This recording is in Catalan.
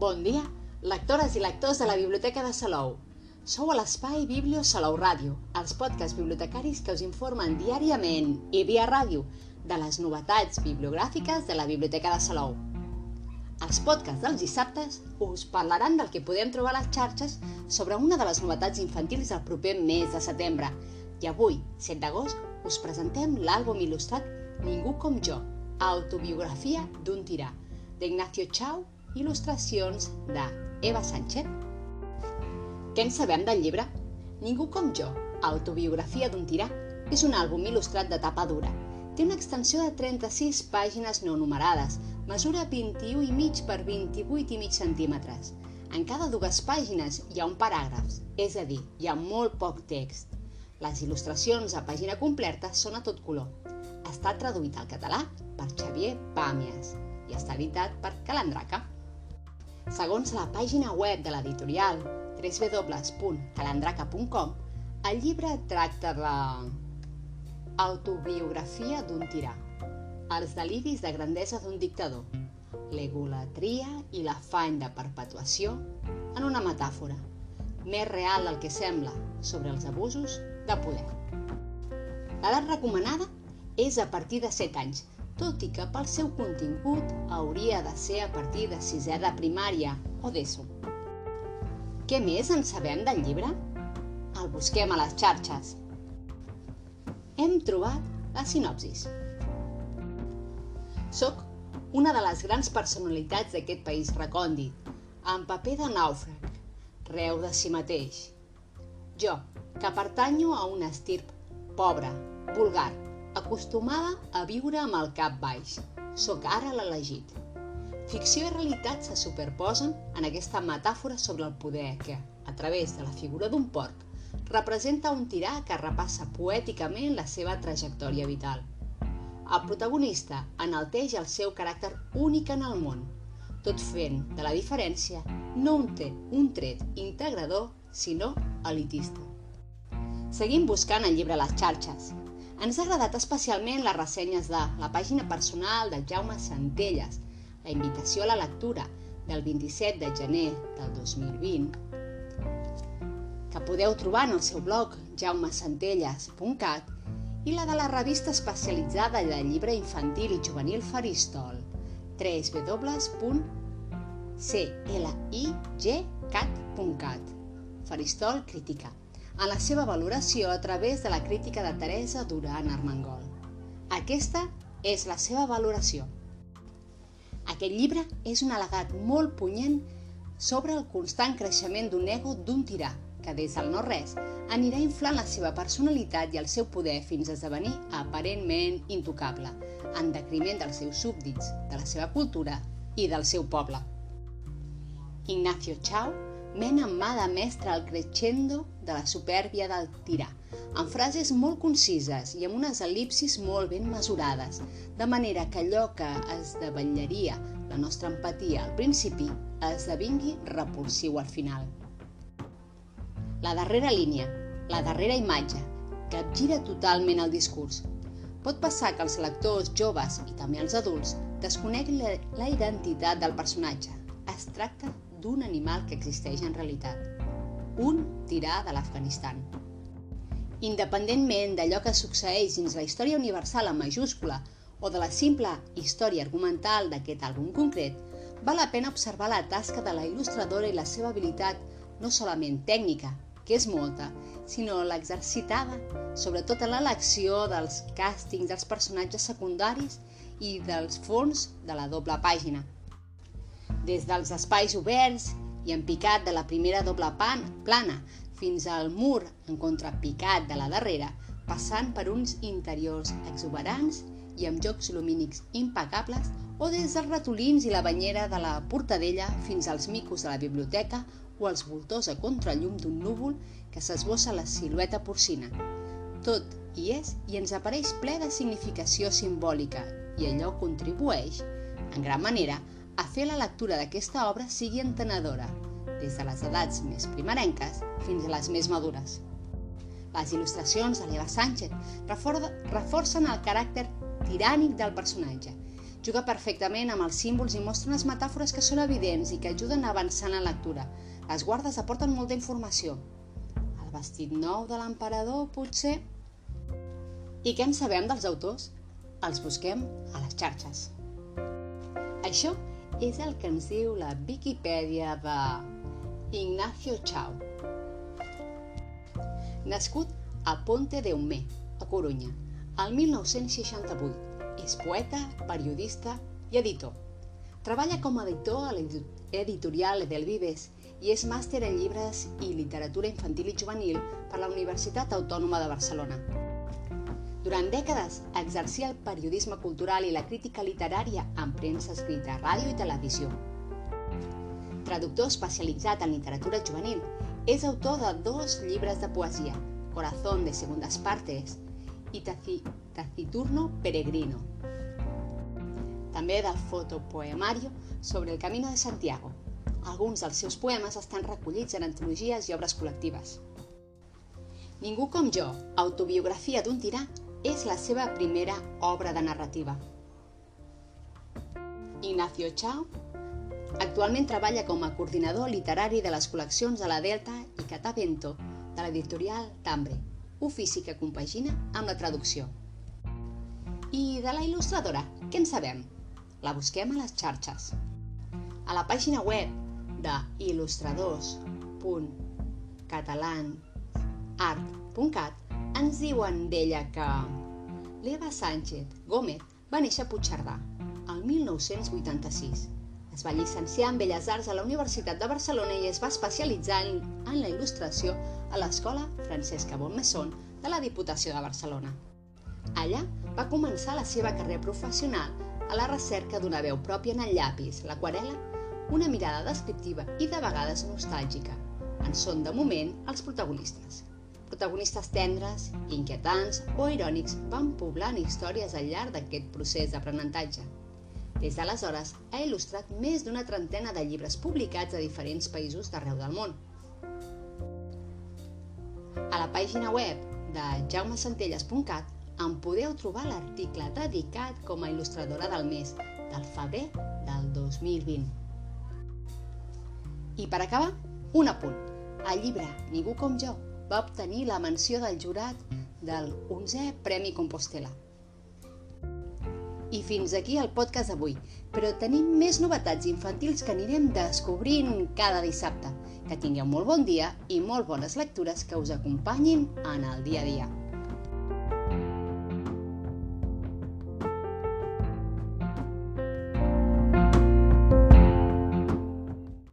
Bon dia, lectores i lectors de la Biblioteca de Salou. Sou a l'espai Biblio Salou Ràdio, els podcasts bibliotecaris que us informen diàriament i via ràdio de les novetats bibliogràfiques de la Biblioteca de Salou. Els podcasts dels dissabtes us parlaran del que podem trobar a les xarxes sobre una de les novetats infantils del proper mes de setembre. I avui, 7 d'agost, us presentem l'àlbum il·lustrat Ningú com jo, autobiografia d'un tirà, d'Ignacio Chau, il·lustracions de Eva Sánchez. Què en sabem del llibre? Ningú com jo, autobiografia d'un tirà, és un àlbum il·lustrat de tapa dura. Té una extensió de 36 pàgines no numerades, mesura 21 i mig per 28 i mig centímetres. En cada dues pàgines hi ha un paràgraf, és a dir, hi ha molt poc text. Les il·lustracions a pàgina completa són a tot color. Està traduït al català per Xavier Pàmies i està editat per Calandraca. Segons la pàgina web de l'editorial www.calandraca.com, el llibre tracta de autobiografia d'un tirà, els deliris de grandesa d'un dictador, l'egolatria i l'afany de perpetuació en una metàfora, més real del que sembla sobre els abusos de poder. L'edat recomanada és a partir de 7 anys, tot i que pel seu contingut hauria de ser a partir de sisè de primària o d'ESO. Què més en sabem del llibre? El busquem a les xarxes. Hem trobat la sinopsis. Soc una de les grans personalitats d'aquest país recòndit, amb paper de nàufrag, reu de si mateix. Jo, que pertanyo a un estirp pobre, vulgar, acostumada a viure amb el cap baix. Soc ara l'elegit. Ficció i realitat se superposen en aquesta metàfora sobre el poder que, a través de la figura d'un porc, representa un tirà que repassa poèticament la seva trajectòria vital. El protagonista enalteix el seu caràcter únic en el món, tot fent de la diferència no un, té un tret integrador, sinó elitista. Seguim buscant el llibre a les xarxes. Ens ha agradat especialment les ressenyes de la pàgina personal de Jaume Centelles, la invitació a la lectura del 27 de gener del 2020, que podeu trobar en el seu blog jaumecentelles.cat i la de la revista especialitzada de llibre infantil i juvenil Faristol, www.cligcat.cat Faristol Crítica, en la seva valoració a través de la crítica de Teresa Duran Armengol. Aquesta és la seva valoració. Aquest llibre és un al·legat molt punyent sobre el constant creixement d'un ego d'un tirà, que des del no-res anirà inflant la seva personalitat i el seu poder fins a esdevenir aparentment intocable, en decriment dels seus súbdits, de la seva cultura i del seu poble. Ignacio Chau mena en mà de mestre el crescendo de la supèrbia del tirà, amb frases molt concises i amb unes el·lipsis molt ben mesurades, de manera que allò que esdevetllaria la nostra empatia al principi esdevingui repulsiu al final. La darrera línia, la darrera imatge, capgira totalment el discurs. Pot passar que els lectors joves i també els adults desconeguin la identitat del personatge. Es tracta d'un animal que existeix en realitat. Un tirà de l'Afganistan. Independentment d'allò que succeeix dins la història universal en majúscula o de la simple història argumental d'aquest àlbum concret, val la pena observar la tasca de la il·lustradora i la seva habilitat no solament tècnica, que és molta, sinó l'exercitada, sobretot en l'elecció dels càstings dels personatges secundaris i dels fons de la doble pàgina des dels espais oberts i en picat de la primera doble pan, plana fins al mur en contrapicat de la darrera, passant per uns interiors exuberants i amb jocs lumínics impecables o des dels ratolins i la banyera de la portadella fins als micos de la biblioteca o els voltors a contrallum d'un núvol que s'esbossa la silueta porcina. Tot hi és i ens apareix ple de significació simbòlica i allò contribueix, en gran manera, a fer la lectura d'aquesta obra sigui entenedora, des de les edats més primerenques fins a les més madures. Les il·lustracions de l'Eva Sánchez reforcen el caràcter tirànic del personatge Juga perfectament amb els símbols i mostra unes metàfores que són evidents i que ajuden a avançar en la lectura. Les guardes aporten molta informació. El vestit nou de l'emperador, potser? I què en sabem dels autors? Els busquem a les xarxes. Això és el que ens diu la Viquipèdia de Ignacio Chao. Nascut a Ponte de Umé, a Corunya, al 1968 és poeta, periodista i editor. Treballa com a editor a l'editorial del Vives i és màster en llibres i literatura infantil i juvenil per la Universitat Autònoma de Barcelona. Durant dècades exercia el periodisme cultural i la crítica literària en premsa escrita, ràdio i televisió. Traductor especialitzat en literatura juvenil, és autor de dos llibres de poesia, Corazón de segundas partes i Taciturno Peregrino, també del fotopoemario sobre el Camino de Santiago. Alguns dels seus poemes estan recollits en antologies i obres col·lectives. Ningú com jo, autobiografia d'un tirà, és la seva primera obra de narrativa. Ignacio Chao actualment treballa com a coordinador literari de les col·leccions de la Delta i Catavento de l'editorial Tambre, ofici que compagina amb la traducció. I de la il·lustradora, què en sabem? La busquem a les xarxes. A la pàgina web de il·lustradors.catalanart.cat ens diuen d'ella que l'Eva Sánchez Gómez va néixer a Puigcerdà el 1986. Es va llicenciar en Belles Arts a la Universitat de Barcelona i es va especialitzar en, la il·lustració a l'Escola Francesca Bonmesson de la Diputació de Barcelona. Allà va començar la seva carrera professional a la recerca d'una veu pròpia en el llapis, l'aquarela, una mirada descriptiva i de vegades nostàlgica. En són de moment els protagonistes. Protagonistes tendres, inquietants o irònics van poblant històries al llarg d'aquest procés d'aprenentatge. Des d'aleshores ha il·lustrat més d'una trentena de llibres publicats a diferents països d'arreu del món. A la pàgina web de jaumesantelles.cat en podeu trobar l'article dedicat com a il·lustradora del mes, del febrer del 2020. I per acabar, un apunt. El llibre Ningú com jo va obtenir la menció del jurat del 11è Premi Compostela. I fins aquí el podcast d'avui, però tenim més novetats infantils que anirem descobrint cada dissabte. Que tingueu molt bon dia i molt bones lectures que us acompanyin en el dia a dia.